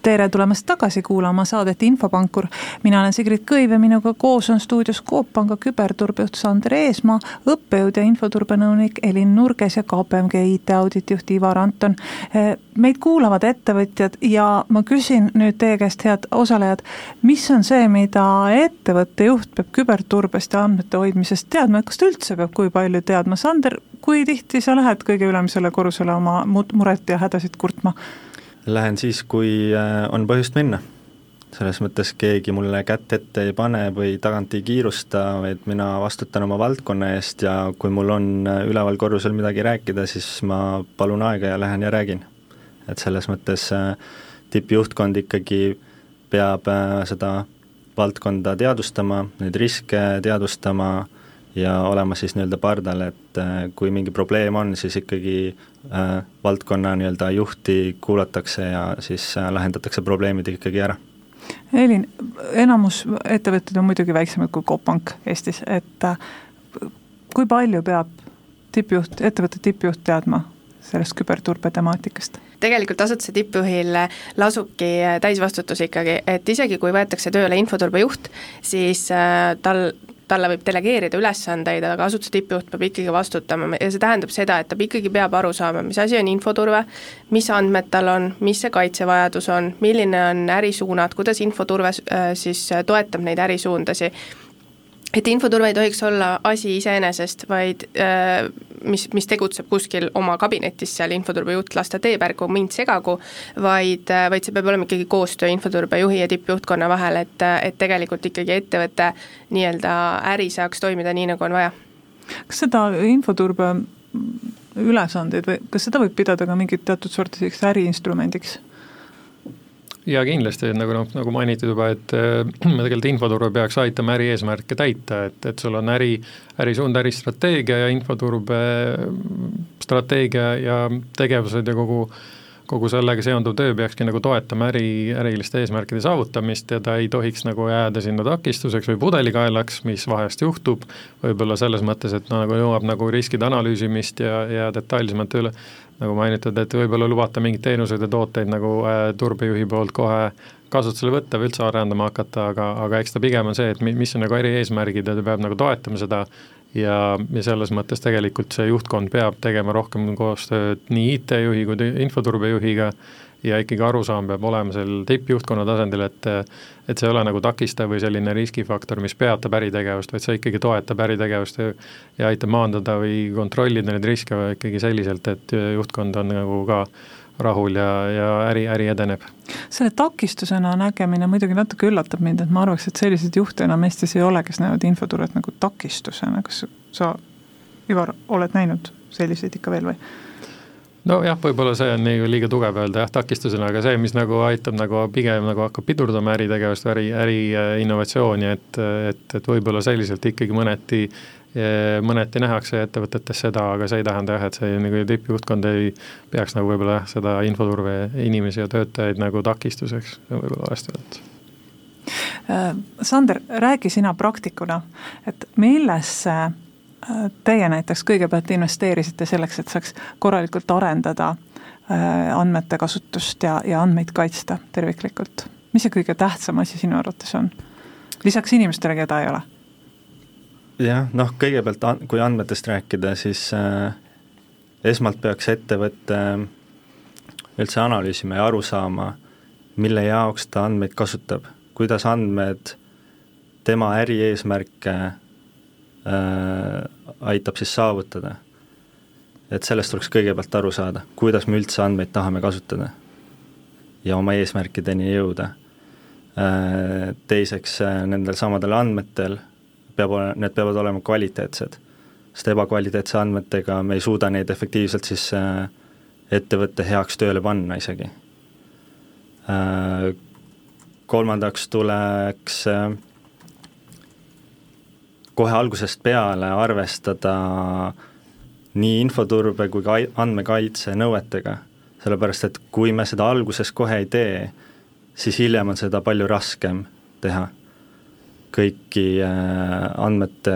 [SPEAKER 3] tere tulemast tagasi kuulama saadet Infopankur. mina olen Sigrid Kõiv ja minuga koos on stuudios Coop Panga küberturbejuht Sander Eesmaa, õppejõud ja infoturbenõunik Elin Nurges ja KPMG IT-auditi juht Ivar Anton. Eh, meid kuulavad ettevõtjad ja ma küsin nüüd teie käest, head osalejad, mis on see, mida ettevõtte juht peab küberturbest ja andmete hoidmisest teadma, kas ta üldse peab, kui palju teadma, Sander, kui tihti sa lähed kõige ülemisele korrusele oma muret ja hädasid kurtma?
[SPEAKER 4] Lähen siis, kui äh, on põhjust minna. selles mõttes keegi mulle kätt ette ei pane või tagant ei kiirusta, vaid mina vastutan oma valdkonna eest ja kui mul on äh, üleval korrusel midagi rääkida, siis ma palun aega ja lähen ja räägin. et selles mõttes äh, tippjuhtkond ikkagi peab seda valdkonda teadvustama, neid riske teadvustama ja olema siis nii-öelda pardal, et äh, kui mingi probleem on, siis ikkagi äh, valdkonna nii-öelda juhti kuulatakse ja siis äh, lahendatakse probleemid ikkagi ära.
[SPEAKER 3] Elin, enamus ettevõtteid on muidugi väiksemad kui Coop Pank Eestis, et äh, kui palju peab tippjuht, ettevõtte tippjuht teadma sellest küberturbe temaatikast?
[SPEAKER 5] tegelikult asutuse tippjuhil lasubki täisvastutus ikkagi, et isegi kui võetakse tööle infoturbejuht, siis tal talle võib delegeerida ülesandeid, aga asutuse tippjuht peab ikkagi vastutama. Ja see tähendab seda, et ta ikkagi peab aru saama, mis asi on infoturve, mis andmed tal on, mis see kaitsevajadus on, milline on ärisuunad, kuidas infoturve äh, siis toetab neid ärisuundasi et infoturve ei tohiks olla asi iseenesest, vaid äh, mis, mis tegutseb kuskil oma kabinetis seal infoturbejuht, las ta teeb, ärgu mind segagu, vaid, äh, vaid see peab olema ikkagi koostöö infoturbejuhi ja tippjuhtkonna vahel, et, et tegelikult ikkagi ettevõte nii-öelda äri saaks toimida nii, nagu on vaja.
[SPEAKER 3] kas seda infoturbe ülesandeid või kas seda võib pidada ka mingit teatud sorti selliseks äriinstrumendiks?
[SPEAKER 6] Ja kindlasti, nagu noh, nagu mainitud juba, et äh, tegelikult infoturbe peaks aitama ärieesmärke täita, et, et sul on äri, ärisuund, äristrateegia ja infoturbe strateegia ja tegevused ja kogu kogu sellega seonduv töö peakski nagu toetama äri, äriliste eesmärkide saavutamist ja ta ei tohiks nagu jääda sinna takistuseks või pudelikaelaks, mis vahest juhtub, võib-olla selles mõttes, et no nagu nõuab nagu riskide analüüsimist ja, ja detailsemalt üle, nagu mainitud, et võib-olla lubata mingeid teenuseid ja tooteid nagu äh, turbejuhi poolt kohe kasutusele võtta või üldse arendama hakata, aga, aga eks ta pigem on see, et mis on nagu erieesmärgid ja ta peab nagu toetama seda ja, ja selles mõttes tegelikult see juhtkond peab tegema rohkem koostööd nii IT-juhi kui infoturbejuhiga ja ikkagi arusaam peab olema seal tippjuhtkonna tasandil, et et see ei ole nagu takistav või selline riskifaktor, mis peatab äritegevust, vaid see ikkagi toetab äritegevust ja, ja aitab maandada või kontrollida neid riske ikkagi selliselt, et juhtkond on nagu ka rahul ja, ja äri, äri edeneb.
[SPEAKER 3] selle takistusena nägemine muidugi natuke üllatab mind, et ma arvaks, et selliseid juhte enam Eestis ei ole, kes näevad infoturvet nagu takistusena, kas sa, Ivar, oled näinud selliseid ikka veel või?
[SPEAKER 6] Nojah, võib-olla see on nagu liiga tugev öelda jah, takistusena, aga see, mis nagu aitab nagu pigem nagu hakkab pidurdama äritegevust äri, äri äh, innovatsiooni, et, et, et võib-olla selliselt ikkagi mõneti mõneti nähakse ettevõtetes seda, aga see ei tähenda jah, et see nagu tippjuhtkond ei peaks nagu võib-olla jah, seda infoturbe inimesi ja töötajaid nagu takistuseks, see võib-olla valesti öeldud.
[SPEAKER 3] Äh, Sander, räägi sina praktikuna, et millesse Teie näiteks kõigepealt investeerisite selleks, et saaks korralikult arendada äh, andmete kasutust ja, ja andmeid kaitsta terviklikult. mis see kõige tähtsam asi sinu arvates on? lisaks inimestele, keda ei ole?
[SPEAKER 4] jah, noh, kõigepealt kui andmetest rääkida, siis äh, esmalt peaks ettevõte üldse analüüsima ja aru saama, mille jaoks ta andmeid kasutab, kuidas andmed tema ärieesmärke äh, aitab siis saavutada. et sellest tuleks kõigepealt aru saada, kuidas me üldse andmeid tahame kasutada ja oma eesmärkideni jõuda äh,. Teiseks äh,, nendel samadel andmetel peab need peavad olema kvaliteetsed, sest ebakvaliteetse andmetega me ei suuda neid efektiivselt siis äh, ettevõtte heaks tööle panna isegi äh,. Kolmandaks tuleks äh, kohe algusest peale arvestada nii infoturbe kui ka andmekaitse nõuetega, sellepärast et kui me seda alguses kohe ei tee, siis hiljem on seda palju raskem teha. kõiki äh, andmete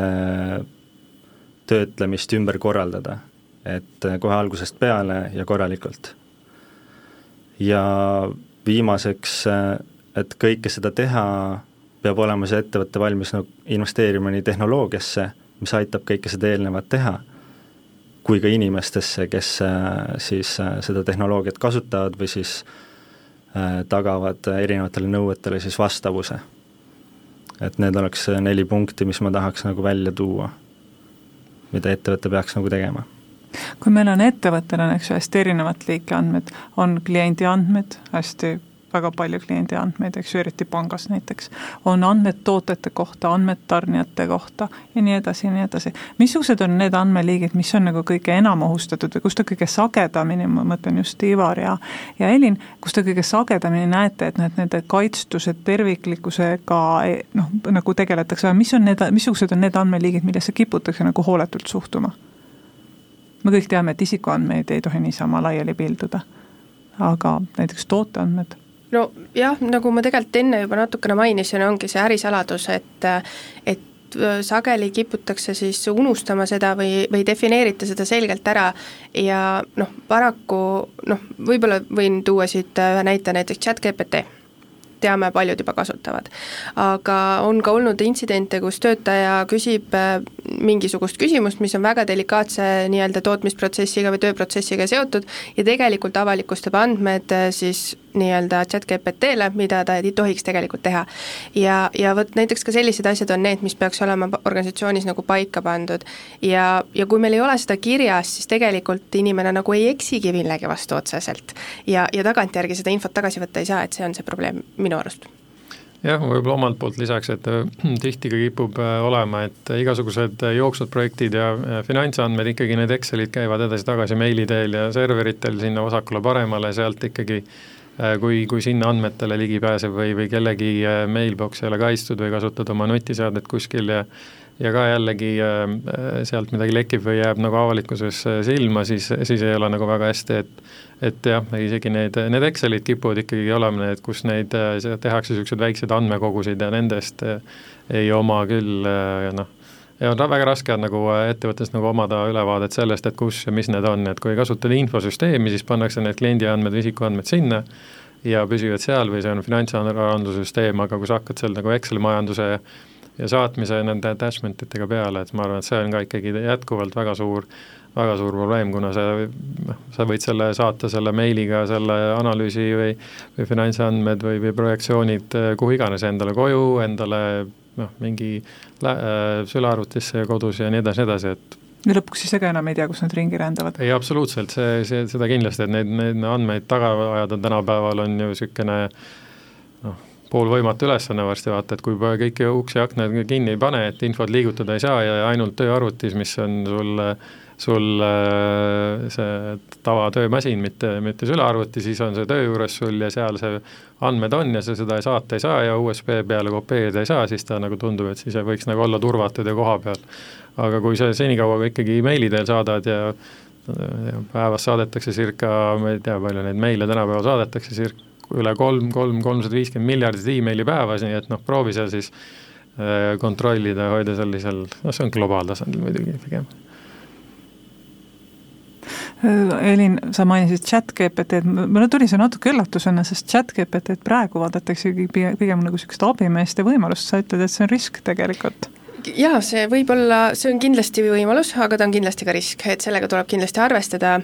[SPEAKER 4] töötlemist ümber korraldada, et äh, kohe algusest peale ja korralikult. ja viimaseks, äh, et kõike seda teha peab olema see ettevõte valmis nagu investeerima nii tehnoloogiasse, mis aitab kõike seda eelnevat teha, kui ka inimestesse, kes äh, siis äh, seda tehnoloogiat kasutavad või siis äh, tagavad erinevatele nõuetele siis vastavuse. et need oleks neli punkti, mis ma tahaks nagu välja tuua, mida ettevõte peaks nagu tegema
[SPEAKER 3] kui meil on ettevõttel on, eks ju, hästi erinevat liiki andmed, on kliendi andmed, hästi väga palju kliendi andmeid, eks ju, eriti pangas näiteks, on andmed tootete kohta, andmed tarnijate kohta ja nii edasi ja nii edasi. missugused on need andmeliigid, mis on nagu kõige enam ohustatud või kus te kõige sagedamini, ma mõtlen just Ivar ja, ja Elin, kus te kõige sagedamini näete, et noh, et nende kaitstuse terviklikkusega noh, nagu tegeletakse, mis on need, missugused on need andmeliigid, millesse kiputakse nagu hooletult suhtuma? me kõik teame, et isikuandmeid ei tohi niisama laiali pilduda aga näiteks tooteandmed
[SPEAKER 5] nojah, nagu ma tegelikult enne juba natukene mainisin, ongi see ärisaladus, et et et sageli kiputakse siis unustama seda või, või defineerita seda selgelt ära ja noh, paraku noh, võib-olla võin tuua siit ühe näite, näiteks chat GPT teame, paljud juba kasutavad. aga on ka olnud intsidente, kus töötaja küsib äh, mingisugust küsimust, mis on väga delikaatse nii-öelda tootmisprotsessiga või tööprotsessiga seotud ja tegelikult avalikustab andmed äh, siis nii-öelda chat GPT-le, mida ta ei tohiks tegelikult teha. ja, ja vot näiteks ka sellised asjad on need, mis peaks olema organisatsioonis nagu paika pandud. ja, ja kui meil ei ole seda kirjas, siis tegelikult inimene nagu ei eksigi millegi vastu otseselt. ja, ja tagantjärgi seda infot tagasi võtta ei saa, et see on see probleem minu arust
[SPEAKER 6] jah, võib-olla omalt poolt lisaks, et äh, tihti ka kipub äh, olema, et igasugused äh, jooksvad projektid ja finantsandmed ikkagi, need Excelid käivad edasi-tagasi meili teel ja serveritel sinna vasakule-paremale, sealt ikkagi kui, kui sinna andmetele ligi pääseb või, või kellegi mailbox ei ole kaitstud või kasutad oma nutiseadet kuskil ja ja ka jällegi sealt midagi lekib või jääb nagu avalikkuses silma, siis, siis ei ole nagu väga hästi, et et jah, isegi need, need Excelid kipuvad ikkagi olema need, kus neid tehakse niisuguseid väikseid andmekogusid ja nendest ei oma küll noh, ja on väga raske on nagu ettevõttes nagu omada ülevaadet sellest, et kus ja mis need on, et kui kasutada infosüsteemi, siis pannakse need kliendi andmed või isikuandmed sinna ja püsivad seal või see on finantsaruandluse süsteem, aga kui sa hakkad seal nagu Exceli majanduse ja saatmise nende attachment itega peale, et ma arvan, et see on ka ikkagi jätkuvalt väga suur väga suur probleem, kuna sa, noh, sa võid selle saata selle meiliga, selle analüüsi või, või finantsandmed või, või projektsioonid eh, kuhu iganes endale koju, endale noh, mingi äh, sülearvutisse kodus ja nii edasi, nii edasi, et
[SPEAKER 3] ja lõpuks siis ega enam ei tea, kus nad ringi rändavad.
[SPEAKER 6] ei, absoluutselt, see, see, seda kindlasti, et neid, neid andmeid taga ajada tänapäeval on ju niisugune noh, poolvõimatu ülesanne varsti vaata, et kui kõiki uksi ja aknaid kinni ei pane, et infot liigutada ei saa ja ainult tööarvutis, mis on sul äh, sul äh, see tavatöömasin, mitte, mitte sülearvuti, siis on see töö juures sul ja seal see andmed on ja sa seda saata ei saa ja USB peale kopeerida ei saa, siis ta nagu tundub, et siis võiks nagu olla turvatud ja koha peal. aga kui sa senikaua ikkagi meili teel saadad ja ja päevas saadetakse circa, ma ei tea, palju neid meile tänapäeval saadetakse, circa üle kolm, kolm, kolmsada viiskümmend miljardit emaili päevas, nii et noh, proovi seal siis äh, kontrollida, hoida sellisel, noh, see on globaaltasandil muidugi pigem
[SPEAKER 3] Elin, sa mainisid chat GPT-d, mulle tuli see natuke üllatusena, sest chat GPT-d praegu vaadataksegi pigem, pigem nagu niisugust abimeeste võimalust, sa ütled, et see on risk tegelikult.
[SPEAKER 5] Jaa, see võib olla, see on kindlasti võimalus, aga ta on kindlasti ka risk, et sellega tuleb kindlasti arvestada.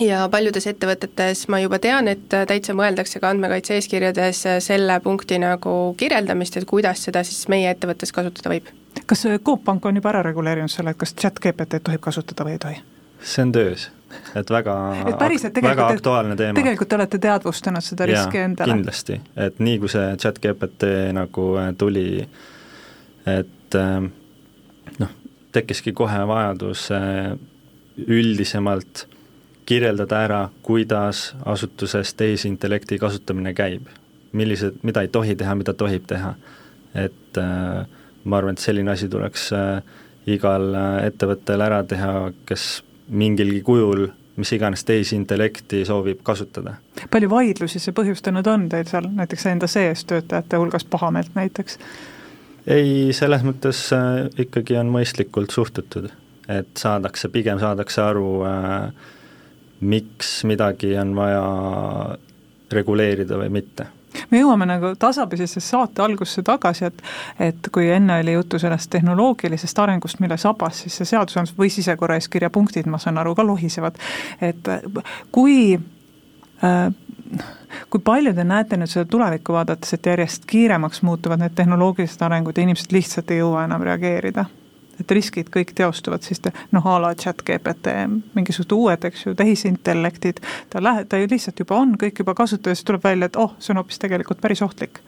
[SPEAKER 5] Ja paljudes ettevõtetes ma juba tean, et täitsa mõeldakse ka andmekaitse eeskirjades selle punkti nagu kirjeldamist, et kuidas seda siis meie ettevõttes kasutada võib.
[SPEAKER 3] kas Coop Pank on juba ära reguleerinud selle, et kas chat GPT-d tohib kasutada või ei tohi?
[SPEAKER 4] see on töös, et väga, väga aktuaalne teema.
[SPEAKER 3] tegelikult te olete teadvustanud seda riski ja, endale?
[SPEAKER 4] kindlasti, et nii, kui see chat GPT nagu äh, tuli, et äh, noh, tekkiski kohe vajadus äh, üldisemalt kirjeldada ära, kuidas asutuses tehisintellekti kasutamine käib. millised, mida ei tohi teha, mida tohib teha. et ma arvan, et selline asi tuleks igal ettevõttel ära teha, kes mingilgi kujul mis iganes tehisintellekti soovib kasutada.
[SPEAKER 3] palju vaidlusi see põhjustanud on teil seal näiteks enda sees töötajate hulgas pahameelt näiteks?
[SPEAKER 4] ei, selles mõttes äh, ikkagi on mõistlikult suhtutud, et saadakse, pigem saadakse aru äh,, miks midagi on vaja reguleerida või mitte
[SPEAKER 3] me jõuame nagu tasapisi saate algusesse tagasi, et et kui enne oli juttu sellest tehnoloogilisest arengust, mille sabas siis see seadusandlus või sisekorraeeskirja punktid, ma saan aru, ka lohisevad, et kui äh, kui palju te näete nüüd seda tulevikku vaadates, et järjest kiiremaks muutuvad need tehnoloogilised arengud ja inimesed lihtsalt ei jõua enam reageerida? Et riskid kõik teostuvad siis noh, a la chat GPT, mingisugused uued, eks ju, tehisintellektid, ta läheb, ta ju lihtsalt juba on, kõik juba kasutaja, siis tuleb välja, et oh, see on hoopis tegelikult päris ohtlik.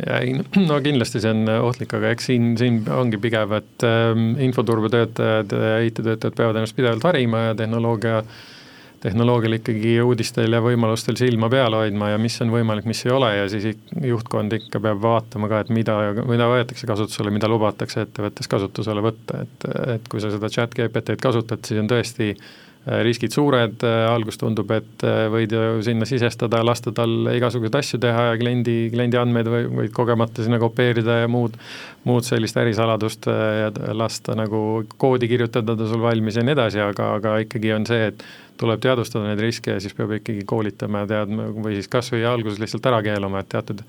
[SPEAKER 6] Ja ei, no kindlasti see on ohtlik, aga eks siin, siin ongi pigem, et ähm, infoturbetöötajad ja IT-töötajad peavad ennast pidevalt harima ja tehnoloogia äh, tehnoloogial ikkagi uudistel ja võimalustel silma peal hoidma ja mis on võimalik, mis ei ole ja siis juhtkond ikka peab vaatama ka, et mida, mida võetakse kasutusele, mida lubatakse ettevõttes kasutusele võtta, et, et kui sa seda chat GPT-d kasutad, siis on tõesti riskid suured, alguses tundub, et võid ju sinna sisestada, lasta tal igasuguseid asju teha ja kliendi, kliendi andmeid või võid kogemata sinna kopeerida ja muud, muud sellist ärisaladust ja lasta nagu koodi kirjutada ta sul valmis ja nii edasi, aga, aga ikkagi on see, et tuleb teadvustada neid riske ja siis peab ikkagi koolitama ja teadma või siis kas või alguses lihtsalt ära keelama, et teatud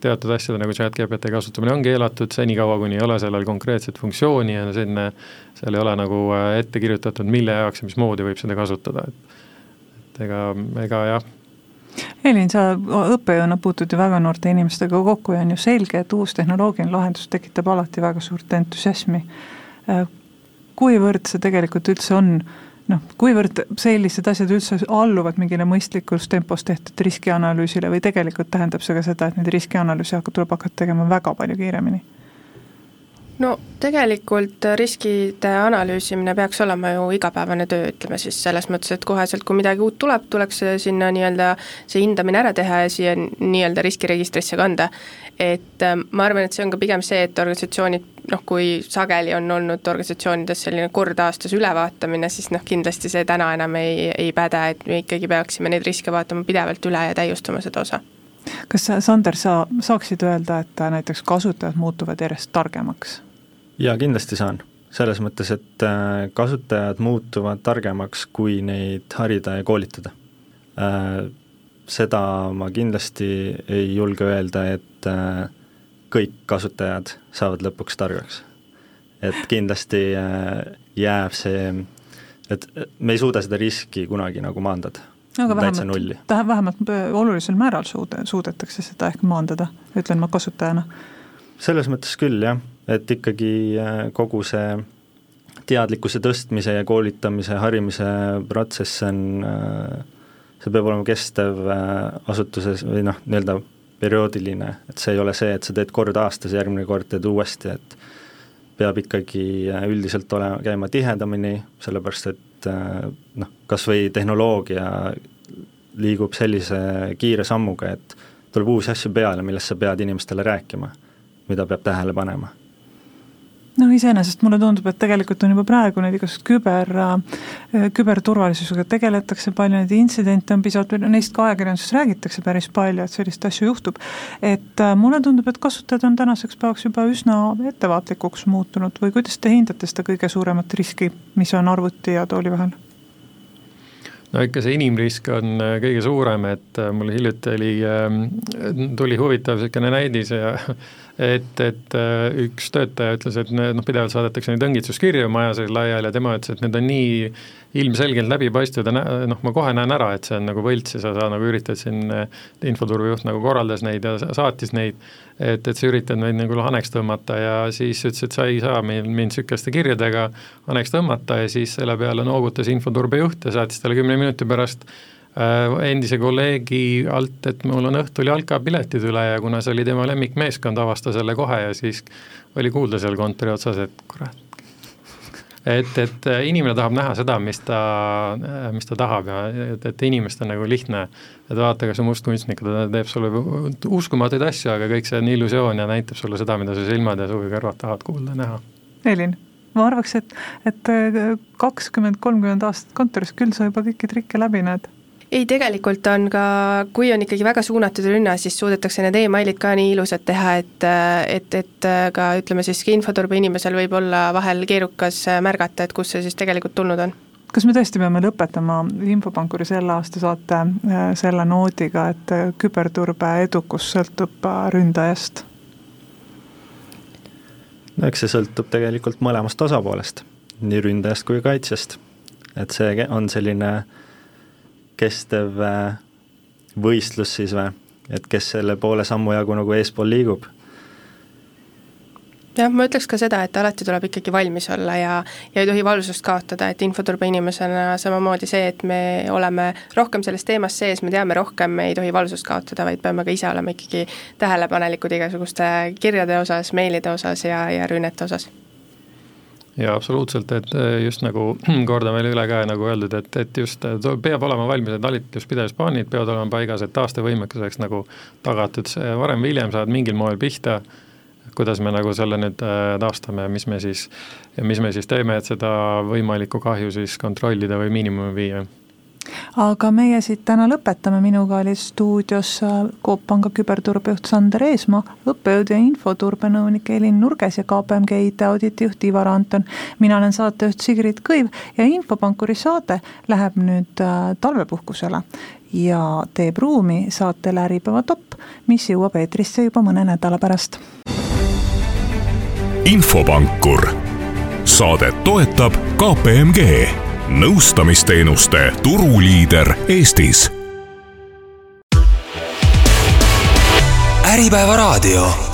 [SPEAKER 6] teatud asjade nagu chat-GPT kasutamine on keelatud senikaua, kuni ei ole sellel konkreetset funktsiooni ja sinna, seal ei ole nagu äh, ette kirjutatud, mille jaoks ja mismoodi võib seda kasutada, et et ega, ega jah.
[SPEAKER 3] Elin, sa õppejõuna puutud ju väga noorte inimestega kokku ja on ju selge, et uus tehnoloogiline lahendus tekitab alati väga suurt entusiasmi. Äh, kuivõrd see tegelikult üldse on noh, kuivõrd sellised asjad üldse alluvad mingile mõistlikus tempos tehtud riskianalüüsile või tegelikult tähendab see ka seda, et neid riskianalüüse tuleb hakata tegema väga palju kiiremini?
[SPEAKER 5] No tegelikult riskide analüüsimine peaks olema ju igapäevane töö, ütleme siis selles mõttes, et koheselt, kui midagi uut tuleb, tuleks sinna nii-öelda see hindamine ära teha ja siia nii-öelda riskiregistrisse kanda. et ähm, ma arvan, et see on ka pigem see, et organisatsioonid noh, kui sageli on olnud organisatsioonides selline kord aastas ülevaatamine, siis noh, kindlasti see täna enam ei, ei päde, et me ikkagi peaksime neid riske vaatama pidevalt üle ja täiustama seda osa
[SPEAKER 3] kas sa, Sander, sa saaksid öelda, et näiteks kasutajad muutuvad järjest targemaks?
[SPEAKER 4] Jaa, kindlasti saan. selles mõttes, et äh, kasutajad muutuvad targemaks, kui neid harida ja koolitada. Äh, seda ma kindlasti ei julge öelda, et äh, kõik kasutajad saavad lõpuks targaks. et kindlasti jääb see, et me ei suuda seda riski kunagi nagu maandada
[SPEAKER 3] no aga vähemalt, vähemalt olulisel määral suude, suudetakse seda ehk maandada, ütlen ma kasutajana.
[SPEAKER 4] selles mõttes küll, jah et ikkagi äh, kogu see teadlikkuse tõstmise ja koolitamise, harimise protsess on, äh, see peab olema kestev äh, asutuses või noh, nii-öelda perioodiline, et see ei ole see, et sa teed kord aastas, järgmine kord teed uuesti, et peab ikkagi üldiselt olema, käima tihedamini, sellepärast et noh, kas või tehnoloogia liigub sellise kiire sammuga, et tuleb uusi asju peale, millest sa pead inimestele rääkima, mida peab tähele panema
[SPEAKER 3] noh, iseenesest mulle tundub, et tegelikult on juba praegu neid igasugust küber, äh, küberturvalisusega tegeletakse palju, neid intsidente on palju, neist ka ajakirjanduses räägitakse päris palju, et sellist asju juhtub. et äh, mulle tundub, et kasutajad on tänaseks päevaks juba üsna ettevaatlikuks muutunud või kuidas te hindate seda kõige suuremat riski, mis on arvuti ja tooli vahel?
[SPEAKER 6] no ikka see inimrisk on äh, kõige suurem, et mul hiljuti oli, ähm, tuli huvitav niisugune näidis ja et, et äh, üks töötaja ütles, et noh, pidevalt saadetakse neid õngitsuskirju maja sees laiali ja tema ütles, et need on nii ilmselgelt läbipaistvad ja noh, ma kohe näen ära, et see on nagu võlts ja sa, sa nagu üritad siin, äh, infoturbejuht nagu korraldas neid ja saatis neid, et, et sa üritad neid nagu haneks tõmmata ja siis ütles, et sa ei saa mind, mind niisuguste kirjadega haneks tõmmata ja siis selle peale noogutas infoturbejuht ja saatis talle kümne minuti pärast Äh, endise kolleegi alt, et mul on õhtul jalkapiletid üle ja kuna see oli tema lemmikmeeskond, avastas selle kohe ja siis oli kuulda seal kontori otsas, et kurat. et, et äh, inimene tahab näha seda, mis ta, äh, mis ta tahab ja et, et inimest on nagu lihtne, et vaata, kas on mustkunstnik, ta teeb sulle uskumatuid asju, aga kõik see on illusioon ja näitab sulle seda, mida su silmad ja suu ja kõrvad tahavad kuulda näha.
[SPEAKER 3] Elin ma arvaks, et, et kakskümmend, kolmkümmend aastat kontoris küll sa juba kõiki trikke läbi näed
[SPEAKER 5] ei, tegelikult on ka, kui on ikkagi väga suunatud rünne, siis suudetakse need emailid ka nii ilusad teha, et et, et ka ütleme siis infoturbe inimesel võib olla vahel keerukas märgata, et kust see siis tegelikult tulnud on
[SPEAKER 3] kas me tõesti peame lõpetama Infopankuri selle aasta saate äh, selle noodiga, et küberturbe edukus sõltub äh, ründajast?
[SPEAKER 4] no eks see sõltub tegelikult mõlemast osapoolest, nii ründajast kui kaitsjast. et see on selline äh, kestev äh, võistlus siis või, et kes selle poole sammu jagu nagu eespool liigub.
[SPEAKER 5] Jah, ma ütleks ka seda, et alati tuleb ikkagi valmis olla ja, ja ei tohi valvsust kaotada, et infoturbe inimesena samamoodi see, et me oleme rohkem selles teemas sees, me teame rohkem, me ei tohi valvsust kaotada, vaid peame ka ise olema ikkagi tähelepanelikud igasuguste kirjade osas, meilide osas ja, ja rünnete osas
[SPEAKER 6] jaa, absoluutselt, et äh, just nagu kordan veel üle ka, nagu öeldud, et, et just äh, peab olema valmis, et talituspidevusplaanid peavad olema paigas, et taastevõimekuseks nagu tagatud, varem või hiljem saad mingil moel pihta, kuidas me nagu selle nüüd äh, taastame ja mis me siis, ja mis me siis teeme, et seda võimalikku kahju siis kontrollida või miinimumi viia
[SPEAKER 3] aga meie siit täna lõpetame, minuga oli stuudios äh, Coop Panga küberturbejuht Sander Eesmaa, õppejõud ja infoturbenõunik Elin Nurges ja KPMG IT-auditijuht Ivar Anton. mina olen saatejuht Sigrid Kõiv ja Infopankuri saade läheb nüüd äh, talvepuhkusele ja teeb ruumi saatele Äripäeva topp, mis jõuab eetrisse juba mõne nädala pärast
[SPEAKER 1] infopankur. saadet toetab KPMG, nõustamisteenuste turuliider Eestis.
[SPEAKER 2] Äripäeva raadio